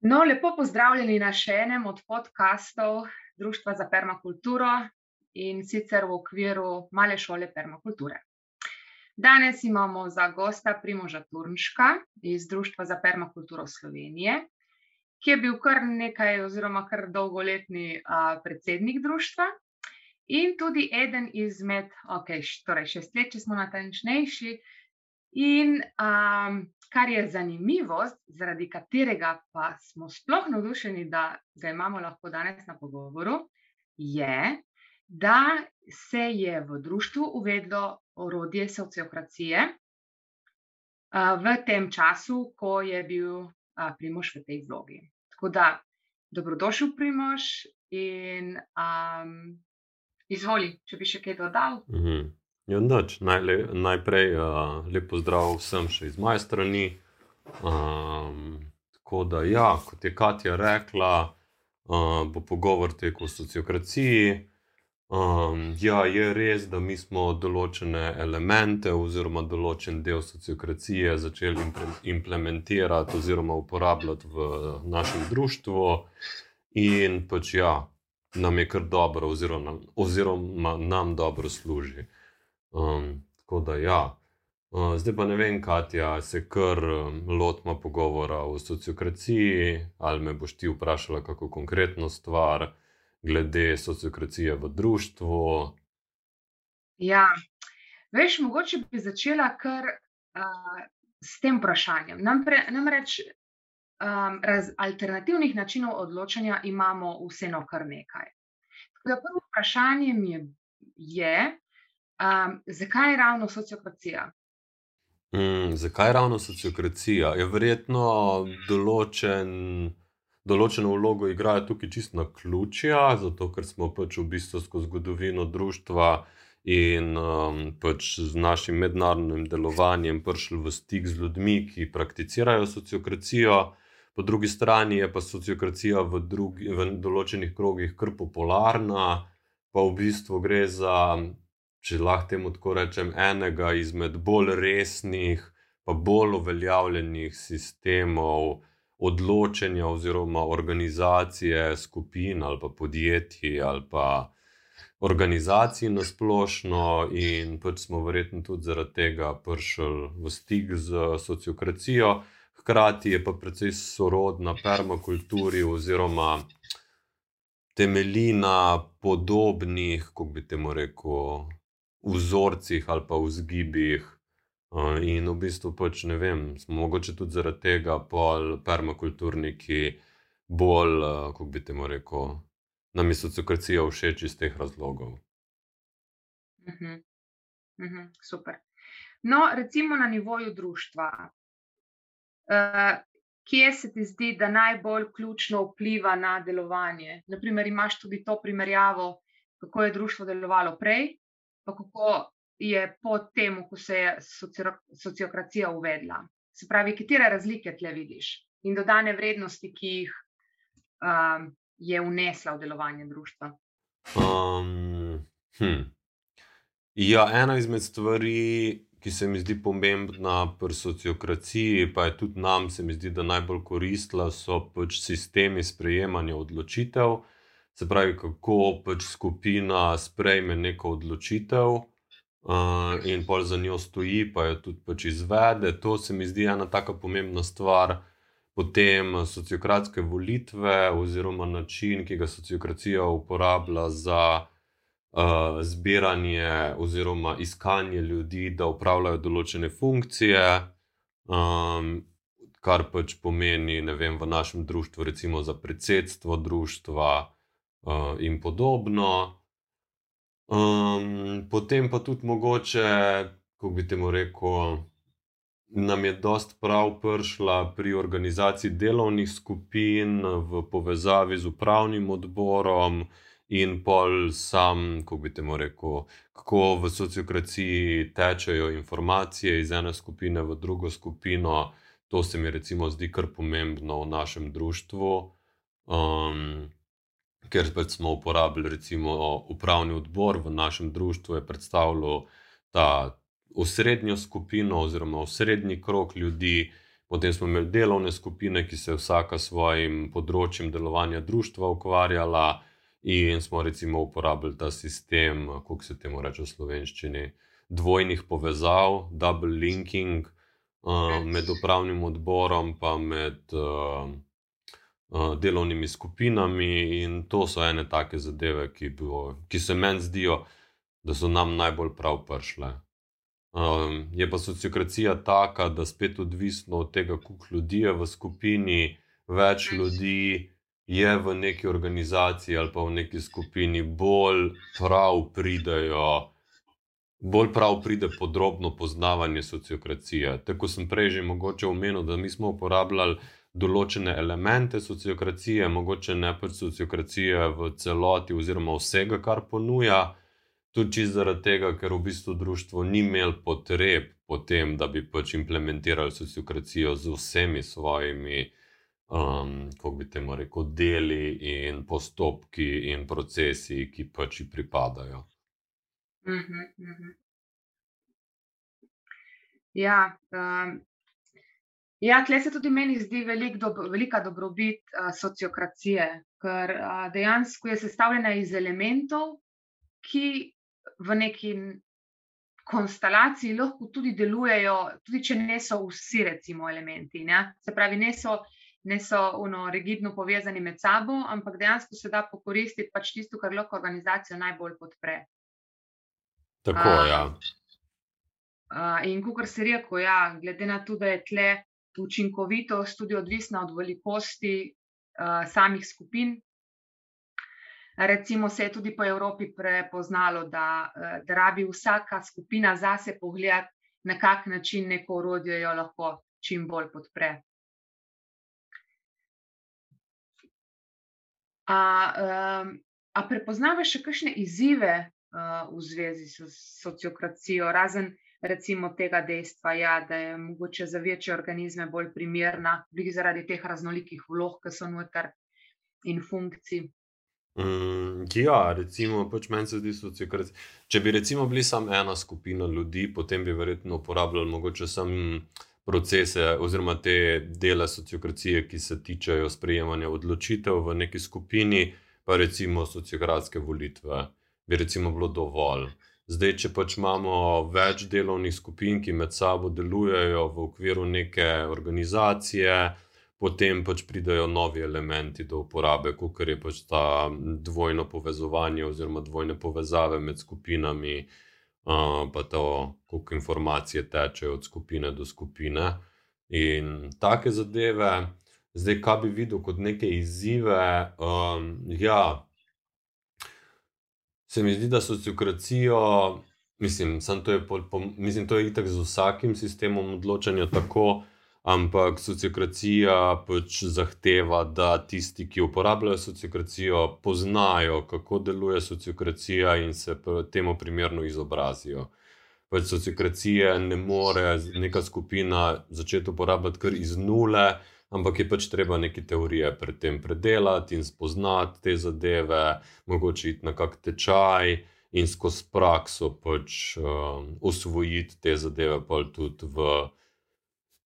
No, lepo pozdravljeni na še enem od podkastov Društva za permakulturo in sicer v okviru Male šole permakulture. Danes imamo za gosta Primoža Turnška iz Društva za permakulturo Slovenije, ki je bil kar nekaj oziroma kar dolgoletni a, predsednik društva in tudi eden izmed, ok, torej šest let, če smo natančnejši, in um, kar je zanimivost, zaradi katerega pa smo sploh navdušeni, da ga imamo lahko danes na pogovoru, je, da se je v društvu uvedlo orodje sociokracije uh, v tem času, ko je bil uh, Primož v tej vlogi. Tako da, dobrodošel, Primož, in um, izvoli, če bi še kaj dodal. Ja, noč. Najle, najprej uh, lepo zdrav vsem še iz moje strani. Um, tako da, ja, kot je Katja rekla, uh, bo pogovor tekel o sociokraciji. Um, ja, je res, da mi smo določene elemente oziroma določen del sociokracije začeli implementirati oziroma uporabljati v našem društvu, in pač ja, nam je kar dobro, oziroma, oziroma nam dobro služi. Um, tako da, ja. Uh, zdaj pa ne vem, Katja, se kar um, lotimo pogovora o sociokraciji, ali me boš ti vprašala kako konkretno stvar glede sociokracije v družbi. Ja, veš, mogoče bi začela kar uh, s tem vprašanjem. Nampre, namreč um, raz, alternativnih načinov odločanja imamo vseeno kar nekaj. Tako da prvo vprašanje mi je. je Um, zakaj je ravno sociokracija? Mm, zakaj je ravno sociokracija? Je verjetno določen, določeno vlogo igrajo tukaj čisto na ključja, zato ker smo pač v bistvu skozi zgodovino družstva in um, pač z našim mednarodnim delovanjem prišli v stik z ljudmi, ki prakticirajo sociokracijo. Po drugi strani je pa sociokracija v, drugi, v določenih krogih kar popularna, pa v bistvu gre za če lahko temu tako rečem, enega izmed bolj resnih, pa bolj uveljavljenih sistemov odločanja oziroma organizacije skupin ali pa podjetij ali pa organizacij na splošno, in pač smo verjetno tudi zaradi tega prišli v stik z sociokracijo. Hkrati je pa precej sorodna permakulturi oziroma temelji na podobnih, kako bi temu rekel, vzorcih ali pa vzgibih. In v bistvu, pač, ne vem, smo mogoče tudi zaradi tega, pol permakulturniki, bolj, kako bi temu rekel, nam je sociokracija všeč iz teh razlogov. Uh -huh. Uh -huh. Super. No, recimo na nivoju družstva. Uh, kje se ti zdi, da najbolj ključno vpliva na delovanje? Naprimer, imaš tudi to primerjavo, kako je družstvo delovalo prej, pa kako je po tem, ko se je sociokracija uvedla. Se pravi, katere razlike tle vidiš in dodane vrednosti, ki jih um, je unesla v delovanje družstva. Um, hm. Ja, ena izmed stvari, ki se mi zdi pomembna pri sociokraciji, pa je tudi nam, se mi zdi, da najbolj koristila, so pač sistemi sprejemanja odločitev. Se pravi, kako pač skupina sprejme neko odločitev uh, in pol za njo stoji, pa jo tudi pač izvede. To se mi zdi ena tako pomembna stvar. Potem sociokratske volitve, oziroma način, ki ga sociokracija uporablja za uh, zbiranje oziroma iskanje ljudi, da upravljajo določene funkcije, um, kar pač pomeni, ne vem, v našem društvu, recimo za predsedstvo društva, uh, in podobno. Um, potem pa tudi mogoče, kako bi temu rekel, nam je dost prav prišla pri organizaciji delovnih skupin v povezavi z upravnim odborom. In pol sam, kako bi temu rekel, kako v sociokraciji tečejo informacije iz ene skupine v drugo skupino, to se mi recimo zdi kar pomembno v našem društvu. Um, ker pač smo uporabili, recimo, upravni odbor v našem društvu, je predstavljal ta osrednjo skupino oziroma osrednji krok ljudi, Potem smo imeli delovne skupine, ki se vsaka s svojim področjem delovanja društva ukvarjala, in smo recimo uporabljali ta sistem, kako se temu reče v slovenščini, dvojnih povezav, double linking uh, med upravnim odborom in med uh, delovnimi skupinami. In to so ene take zadeve, ki, bo, ki se meni zdijo, da so nam najbolj prav prišle. Um, je pa sociokracija taka, da spet odvisno od tega, koliko ljudi je v skupini, več ljudi je v neki organizaciji ali pa v neki skupini, bolj prav pridejo. Bolj prav pride podrobno poznavanje sociokracije. Tako sem prej že mogoče omenil, da mi smo uporabljali določene elemente sociokracije, mogoče ne pač sociokracije v celoti, oziroma vsega, kar ponuja, tudi zaradi tega, ker v bistvu društvo ni imelo potreb po tem, da bi pač implementirali sociokracijo z vsemi svojimi, um, kako bi temu rekel, deli in postopki in procesi, ki pač ji pripadajo. Mhm, mhm. Ja, um, ja tle se tudi meni zdi velik dobro, velika dobrobit uh, sociokracije, ker uh, dejansko je sestavljena iz elementov, ki v neki konstelaciji lahko tudi delujejo, tudi če ne so vsi, recimo, elementi. Ne? Se pravi, ne so, ne so uno, rigidno povezani med sabo, ampak dejansko se da pokoristiti pač tisto, kar lahko organizacijo najbolj podpre. Tako je. Ja. Uh, in kot se reče, ja, glede na to, da je tle učinkovitost tudi odvisna od velikosti uh, samih skupin, Recimo se je tudi po Evropi prepoznalo, da, eh, da rabi vsaka skupina zase pogledati, na kak način neko orodje jo lahko čim bolj podpre. A, um, a prepoznavaš še kakšne izzive uh, v zvezi s sociokracijo, razen recimo tega dejstva, ja, da je mogoče za večje organizme bolj primerna, tudi zaradi teh raznolikih vlog, ki so noter in funkcij. Mm, ja, recimo, pač meni se zdi, da če bi recimo bili samo ena skupina ljudi, potem bi verjetno uporabljali mogoče samo procese oziroma te dele sociokracije, ki se tičejo sprejemanja odločitev v neki skupini, pa recimo sociokratske volitve, bi recimo bilo dovolj. Zdaj, če pač imamo več delovnih skupin, ki med sabo delujejo v okviru neke organizacije, potem pač pridejo novi elementi do uporabe, kot je pač ta dvojno povezovanje oziroma dvojne povezave med skupinami, uh, pa to, koliko informacije tečejo od skupine do skupine. In take zadeve, zdaj, kaj bi videl kot neke izzive. Um, ja, se mi zdi, da sociokracijo, mislim, to je, pol, pol, mislim, to je itak z vsakim sistemom odločanja tako ampak sociokracija pač zahteva, da tisti, ki uporabljajo sociokracijo, poznajo, kako deluje sociokracija in se temu primerno izobrazijo. Pač sociokracije ne more neka skupina začeti uporabljati kar iz nule, ampak je pač treba neke teorije pred tem predelati in spoznati te zadeve, mogoče iti na kak tečaj. In skozi prakso pač uh, usvojiti te zadeve, pa tudi v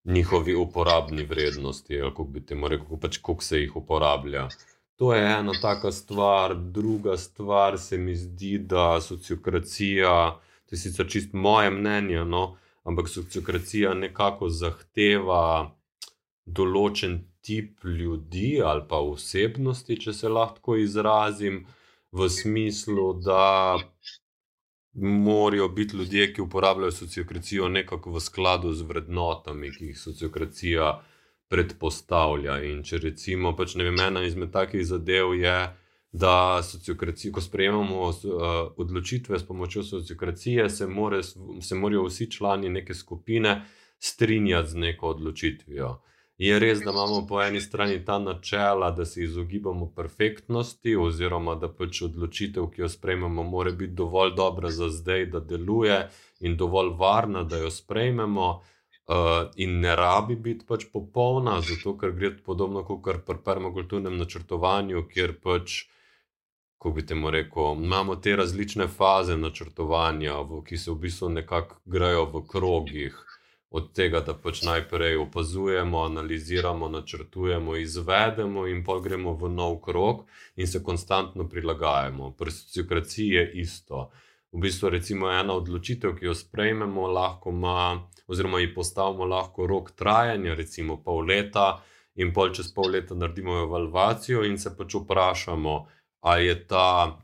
njihovi uporabni vrednosti, kako bi temu rekel, pač koliko se jih uporablja. To je ena taka stvar, druga stvar se mi zdi, da sociokracija, to je sicer čist moje mnenje, no, ampak sociokracija nekako zahteva določen tip ljudi ali pa osebnosti, če se lahko izrazim, v smislu, da morajo biti ljudje, ki uporabljajo sociokracijo, nekako v skladu z vrednotami, ki jih sociokracija predpostavlja. In če recimo, pač ne vem, ena izmed takih zadev je, da ko sprejemamo uh, odločitve s pomočjo sociokracije, se, more, se morajo vsi člani neke skupine strinjati z neko odločitvijo. Je res, da imamo po eni strani ta načela, da se izogibamo perfektnosti, oziroma da pač odločitev, ki jo sprejmemo, mora biti dovolj dobra za zdaj, da deluje in dovolj varna, da jo sprejmemo, uh, in ne rabi biti pač popolna, zato ker gre podobno kot pri permakulturnem načrtovanju, kjer pač, ko bi temu rekel, imamo te različne faze načrtovanja, v, ki se v bistvu nekako grejo v krogih od tega, da pač najprej opazujemo, analiziramo, načrtujemo, izvedemo in pa gremo v nov krog in se konstantno prilagajamo. Pri sociokraciji je isto. V bistvu, recimo, ena odločitev, ki jo sprejmemo, lahko ima, oziroma ji postavimo lahko rok trajanja, recimo pol leta, in pol čez pol leta naredimo evalvacijo in se pač vprašamo, ali je ta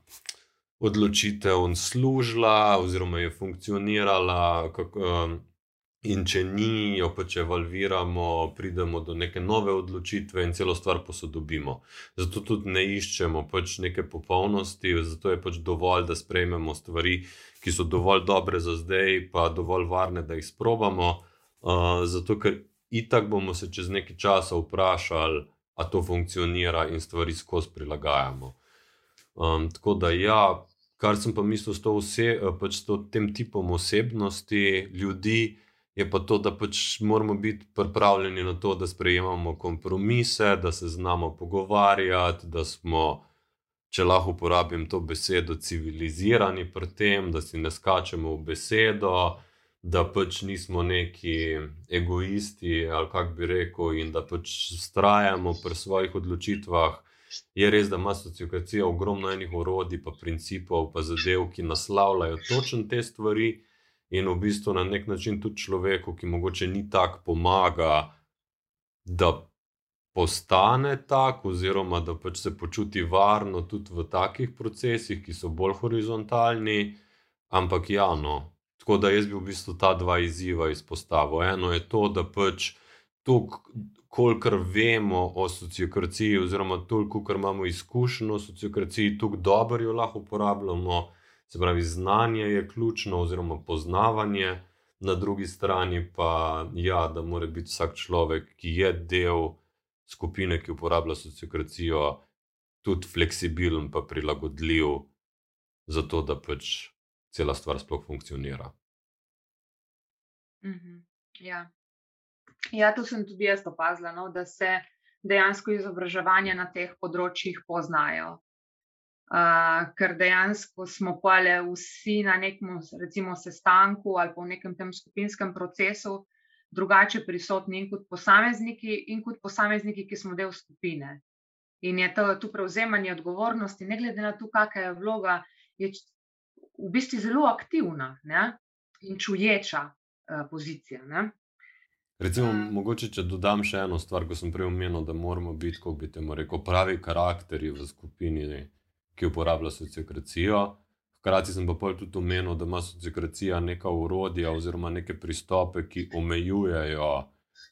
odločitev služila, oziroma je funkcionirala. Kako, In če ni, jo pač evalviramo, pridemo do neke nove odločitve in celo stvar posodobimo. Zato tudi ne iščemo pač neke popolnosti, zato je pač dovolj, da sprejmemo stvari, ki so dovolj dobre za zdaj, pa dovolj varne, da jih sprobamo. Uh, zato, ker itak bomo se čez nekaj časa vprašali, ali to funkcionira in stvari skozi prilagajamo. Um, tako da ja. Kar sem pa mislil s, vse, pač s tem tipom osebnosti ljudi, je pa to, da pač moramo biti pripravljeni na to, da sprejemamo kompromise, da se znamo pogovarjati, da smo, če lahko uporabim to besedo, civilizirani pri tem, da si ne skačemo v besedo, da pač nismo neki egoisti ali kako bi rekel, in da pač ustrajamo pri svojih odločitvah. Je res, da ima sociokracija ogromno enih orodij, pa principov, pa zadev, ki naslavljajo točno te stvari in v bistvu na nek način tudi človeku, ki mogoče ni tako pomaga, da postane tak, oziroma da pač se počuti varno tudi v takih procesih, ki so bolj horizontalni. Ampak ja, no. Tako da jaz bi v bistvu ta dva izziva izpostavil. Eno je to, da pač to, kolikor vemo o sociokraciji, oziroma toliko, kar imamo izkušeno o sociokraciji, tako dobro jo lahko uporabljamo. Se pravi, znanje je ključno, oziroma poznavanje, na drugi strani pa ja, da mora biti vsak človek, ki je del skupine, ki uporablja sociokracijo, tudi fleksibilen in prilagodljiv, zato da pač cela stvar sploh funkcionira. Mhm, ja. ja, to sem tudi jaz opazila, no, da se dejansko izobraževanja na teh področjih poznajo uh, ker dejansko smo pa le vsi na nekem, recimo, sestanku ali pa v nekem tem skupinskem procesu drugače prisotni in kot posamezniki, in kot posamezniki, ki smo del skupine. In je to tu prevzemanje odgovornosti, ne glede na to, kakšna je vloga, je v bistvu zelo aktivna ne? in čuječa uh, pozicija. Ne? Recimo, uh, mogoče, če dodam še eno stvar, ko sem prej omenil, da moramo biti, kako bi temu rekel, pravi karakteri v skupini. Ki uporablja sociokracijo. Hkrati sem pa tudi omenil, da ima sociokracija neka urodja oziroma neke pristope, ki omejujejo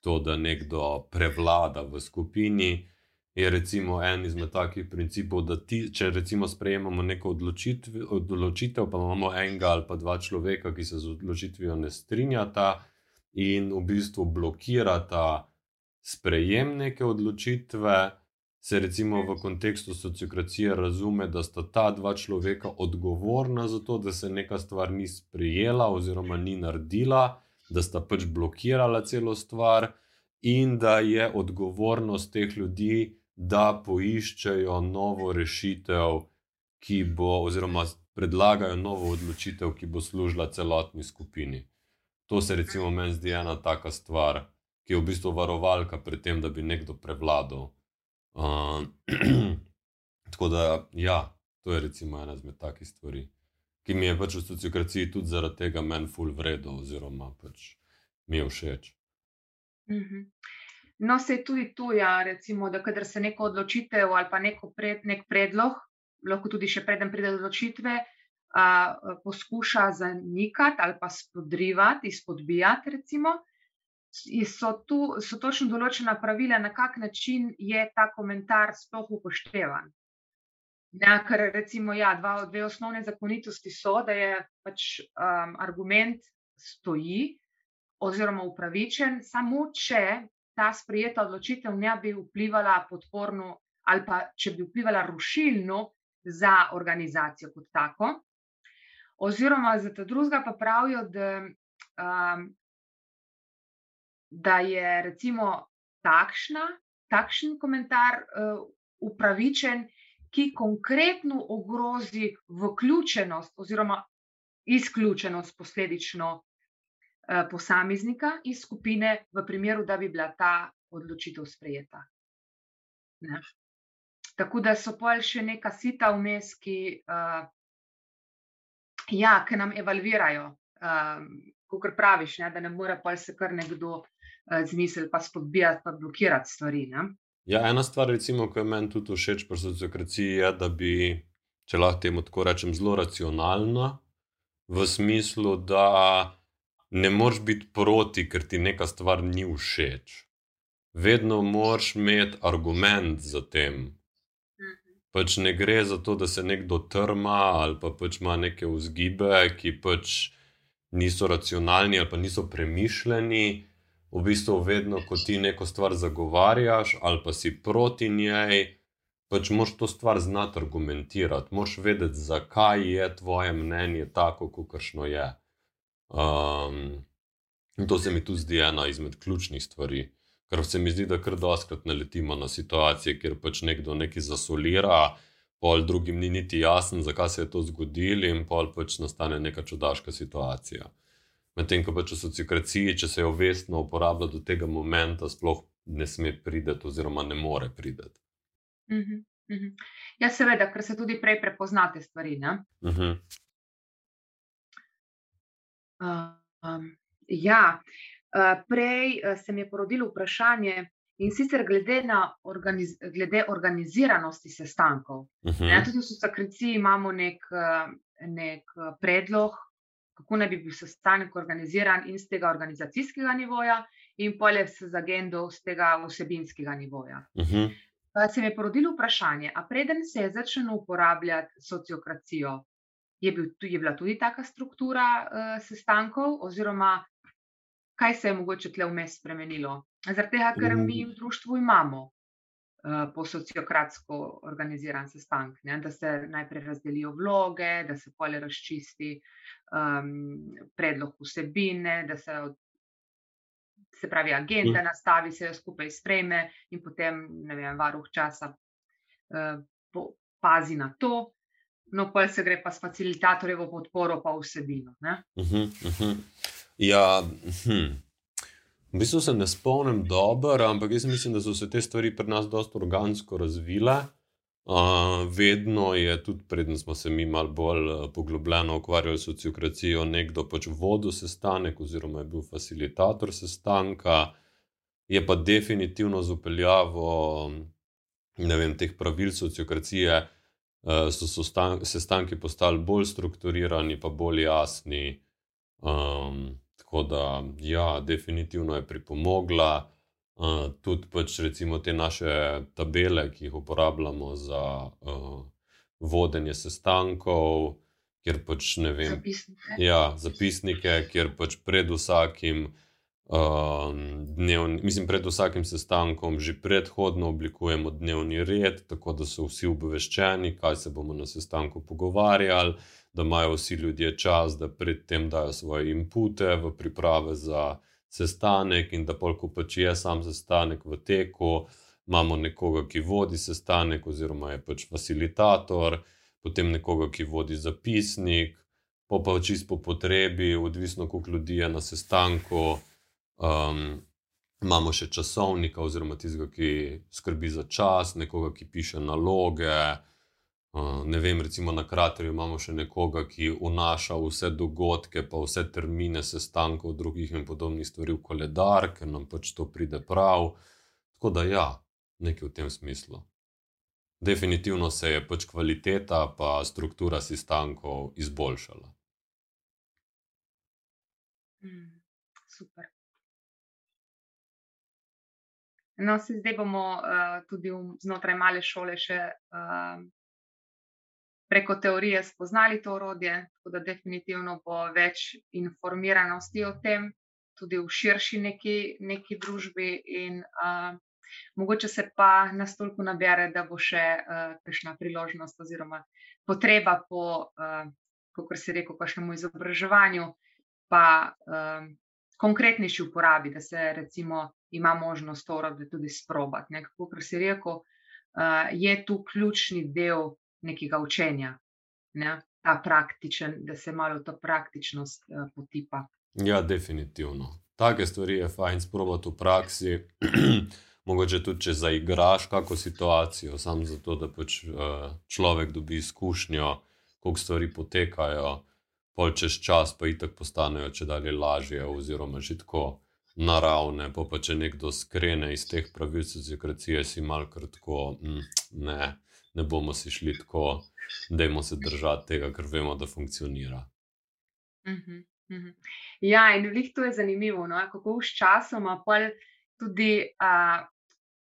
to, da nekdo prevlada v skupini. Je recimo en izmed takih principov, da ti, če recimo sprejemamo neko odločitev, pa imamo enega ali pa dva človeka, ki se z odločitvijo ne strinjata in v bistvu blokirata sprejem neke odločitve se recimo v kontekstu sociokracije razume, da sta ta dva človeka odgovorna za to, da se neka stvar ni sprijela oziroma ni naredila, da sta pač blokirala celo stvar, in da je odgovornost teh ljudi, da poiščejo novo rešitev, ki bo, oziroma predlagajo novo odločitev, ki bo služila celotni skupini. To se recimo meni zdi ena taka stvar, ki je v bistvu varovalka pred tem, da bi nekdo prevladal. Uh, tako da, ja, to je recimo ena izmed takih stvari, ki mi je pač v sociokraciji tudi zaradi tega meni ful vredno, oziroma pač mi je všeč. Uh mhm. -huh. No, se tudi tu, ja, recimo, da kadar se neko odločitev ali pa pred, nek predlog, lahko tudi še preden pride do odločitve, uh, poskuša zanikati ali pa spodrivati, izpodbijati, recimo so tu so točno določena pravila, na kak način je ta komentar sploh upoštevan. Ja, ker recimo, ja, dva, dve osnovne zakonitosti so, da je pač um, argument stoji oziroma upravičen, samo če ta sprijeta odločitev ne bi vplivala podporno ali pa če bi vplivala rušilno za organizacijo kot tako. Oziroma, za ta drugega pa pravijo, da um, da je recimo takšna, takšen komentar uh, upravičen, ki konkretno ogrozi vključenost oziroma izključenost posledično posameznika iz skupine, v primeru, da bi bila ta odločitev sprejeta. Ne. Tako da so pol še neka sita vmes, ki, uh, ja, ki nam evalvirajo, um, kot praviš, ne, da ne more pol se kar nekdo uh, zmisliti, pa spodbijati, pa blokirati stvari. Ne. Ja, ena stvar, recimo, ki je meni tudi všeč pri sociokraciji, je, da bi, če lahko temu tako rečem, zelo racionalna, v smislu, da ne moreš biti proti, ker ti neka stvar ni všeč. Vedno moraš imeti argument za tem, pač ne gre za to, da se nekdo trma ali pa pač ima neke vzgibe, ki pač niso racionalni ali pa niso premišljeni. V bistvu, vedno, ko ti neko stvar zagovarjaš ali pa si proti njej, pač moš to stvar znati argumentirati, moš vedeti, zakaj je tvoje mnenje tako, kakršno je. Um, in to se mi tudi zdi ena izmed ključnih stvari. Ker se mi zdi, da kar doskrat naletimo na situacije, kjer pač nekdo nekaj zasolira, pol drugim ni niti jasno, zakaj se je to zgodilo, in pol pač nastane neka čudaška situacija. Medtem ko pač v sociokraciji, če se jo vestno uporablja do tega momenta, sploh ne sme priti, oziroma ne more priti. Uh -huh, uh -huh. Ja, seveda, ker se tudi prej prepoznate stvari. Uh -huh. uh, um, ja. Eh, prej eh, se mi je porodilo vprašanje in sicer glede na organiz glede organiziranosti sestankov. Uh -huh. ne, tudi v Sosakriciji imamo nek, eh, nek predlog, kako naj bi bil sestanek organiziran in z tega organizacijskega nivoja in polje z agendo z tega vsebinskega nivoja. Uh -huh. Se mi je porodilo vprašanje, a preden se je začelo uporabljati sociokracijo, je, bil, je bila tudi taka struktura uh, sestankov, oziroma kaj se je mogoče tle vmes spremenilo? Zaradi tega, ker mi v društvu imamo uh, po sociokratsko organiziran sestanek, da se najprej razdelijo vloge, da se polje razčisti um, predlog vsebine, da se, se pravi agenda nastavi, se jo skupaj sprejme in potem, ne vem, varuh časa uh, po, pazi na to. No, pa se gre pa s facilitatorjevo podporo, pa vsebino. Uh -huh, uh -huh. Ja, hm. V bistvu se ne spomnim dobro, ampak jaz mislim, da so se te stvari pri nas dosta organsko razvile. Uh, vedno je tudi, preden smo se mi malo bolj uh, poglobljeno ukvarjali s sociokracijo, nekdo pač vodil sestanek, oziroma je bil facilitator sestanka, je pa definitivno z upeljavo vem, teh pravil sociokracije, uh, so sestanki postali bolj strukturirani, pa bolj jasni. Um, Tako da, ja, definitivno je pripomogla. Uh, tudi pač recimo te naše tabele, ki jih uporabljamo za uh, vodenje sestankov, kjer pač ne vem. Zapisnike. Ja, zapisnike, kjer pač pred vsakim. Uh, dnevni, mislim, pred vsakim sestankom že predhodno oblikujemo dnevni red, tako da so vsi obveščeni, kaj se bomo na sestanku pogovarjali, da imajo vsi ljudje čas, da predtem dajo svoje inpute v priprave za sestanek, in da polk pač je sam sestanek v teku, imamo nekoga, ki vodi sestanek, oziroma je pač facilitator, potem nekoga, ki vodi zapisnik, pa pa čisto po potrebi, odvisno koliko ljudi je na sestanku. Um, imamo še časovnika, oziroma tistega, ki skrbi za čas, nekoga, ki piše naloge. Ne vem, recimo na kraterju imamo še nekoga, ki vnaša vse dogodke, pa vse termine sestankov, drugih in podobnih stvari v koledar, ker nam pač to pride prav. Tako da, ja, nekaj v tem smislu. Definitivno se je pač kvaliteta pa struktura sestankov izboljšala. Mm, super. No, zdaj bomo uh, tudi znotraj male šole še uh, preko teorije spoznali to orodje, tako da definitivno bo več informiranosti o tem, tudi v širši neki, neki družbi. In, uh, mogoče se pa nas toliko nabere, da bo še uh, kakšna priložnost oziroma potreba po, uh, kot se reče, kakšnemu izobraževanju, pa uh, konkretnejši uporabi, da se recimo. Ima možnost to orodje tudi sprobati. Kot si rekel, uh, je tu ključni del nekega učenja, ne? ta praktičen, da se malo to praktičnost uh, potipa. Ja, definitivno. Take stvari je fajn sprobati v praksi. Mogoče tudi, če zaigraš kako situacijo, samo zato, da pač uh, človek dobi izkušnjo, kako stvari potekajo, pol čez čas pa jih tako postanejo, če dalje lažje, oziroma že tako naravne. Pa, pa če nekdo skrene iz teh pravil sociokracije, si malo kratko, mm, ne, ne bomo si šli tako, da jim se držati tega, ker vemo, da funkcionira. Uh -huh, uh -huh. Ja, in veliko to je zanimivo, no? kako s časom, pa tudi, uh,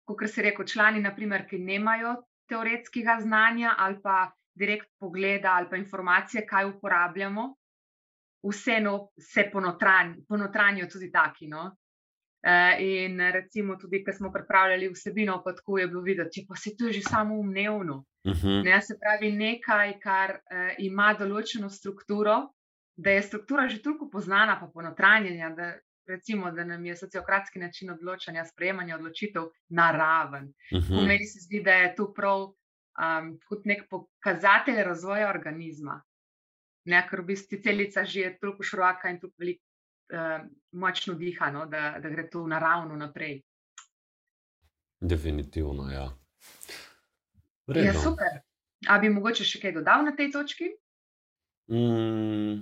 kot se reče, člani, naprimer, ki nemajo teoretskega znanja ali pa direkt pogleda ali pa informacije, kaj uporabljamo, vseeno se ponotranijo tudi taki. No? E, in recimo, tudi, ko smo pripravljali vsebino, pa tako je bilo videti, pa se to je že samo umnevno. Uh mhm. -huh. ne, se pravi, nekaj, kar uh, ima določeno strukturo, da je struktura že toliko poznana, pa ponotranjena, da, recimo, da nam je sociokratski način odločanja, sprejemanja odločitev naraven. Uh -huh. Meni se zdi, da je to prav um, kot nek pokazatelj razvoja organizma. Ne, ker v bistvu celica že je toliko široka in tako veliko uh, močno diha, no, da, da gre to naravno naprej. Definitivno, ja. Ja, super. A bi mogoče še kaj dodal na tej točki? Mm,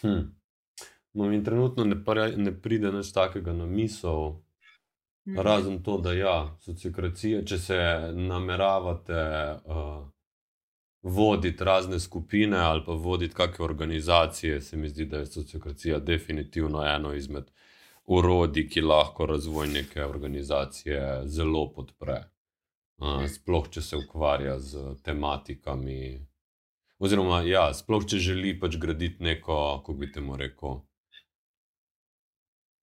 hm. no, in trenutno ne, pre, ne pride nič takega na misel, mm. razen to, da ja, sociokracija, če se nameravate. Uh, voditi razne skupine ali pa voditi kakšne organizacije, se mi zdi, da je sociokracija definitivno eno izmed urodij, ki lahko razvoj neke organizacije zelo podpre. Sploh, če se ukvarja z tematikami. Oziroma, ja, sploh, če želi pač graditi neko, kako bi temu rekel,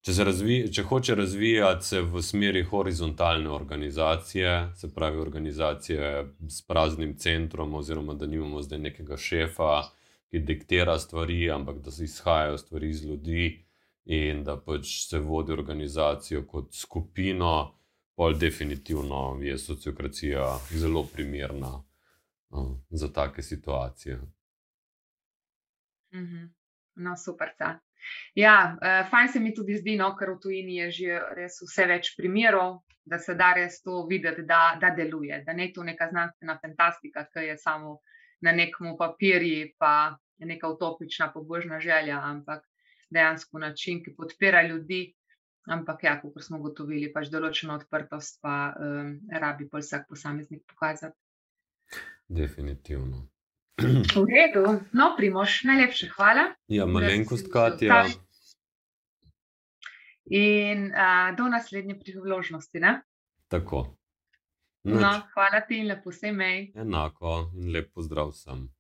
Če, razvi, če hoče razvijati se v smeri horizontalne organizacije, se pravi organizacije s praznim centrom, oziroma da nimamo zdaj nekega šefa, ki diktira stvari, ampak da se izhajajo stvari iz ljudi in da pač se vodi organizacijo kot skupino, pol definitivno je sociokracija zelo primerna uh, za take situacije. -hmm. No, super. Ta. Ja, uh, fajn se mi tudi zdi, no, ker v tujini je že res vse več primerov, da se da res to videti, da, da deluje, da ne je to neka znanstvena fantastika, ki je samo na nekem papirju, pa neka utopična, pobožna želja, ampak dejansko način, ki podpira ljudi. Ampak, ja, kot smo ugotovili, pač določeno odprtost, pa um, rabi pa vsak posameznik pokazati. Definitivno. V redu, no, primoš, najlepša hvala. Ja, malenkost, Katja. In uh, do naslednje priložnosti. Ne? Tako. No, hvala ti in lepo se imej. Enako in lep pozdrav vsem.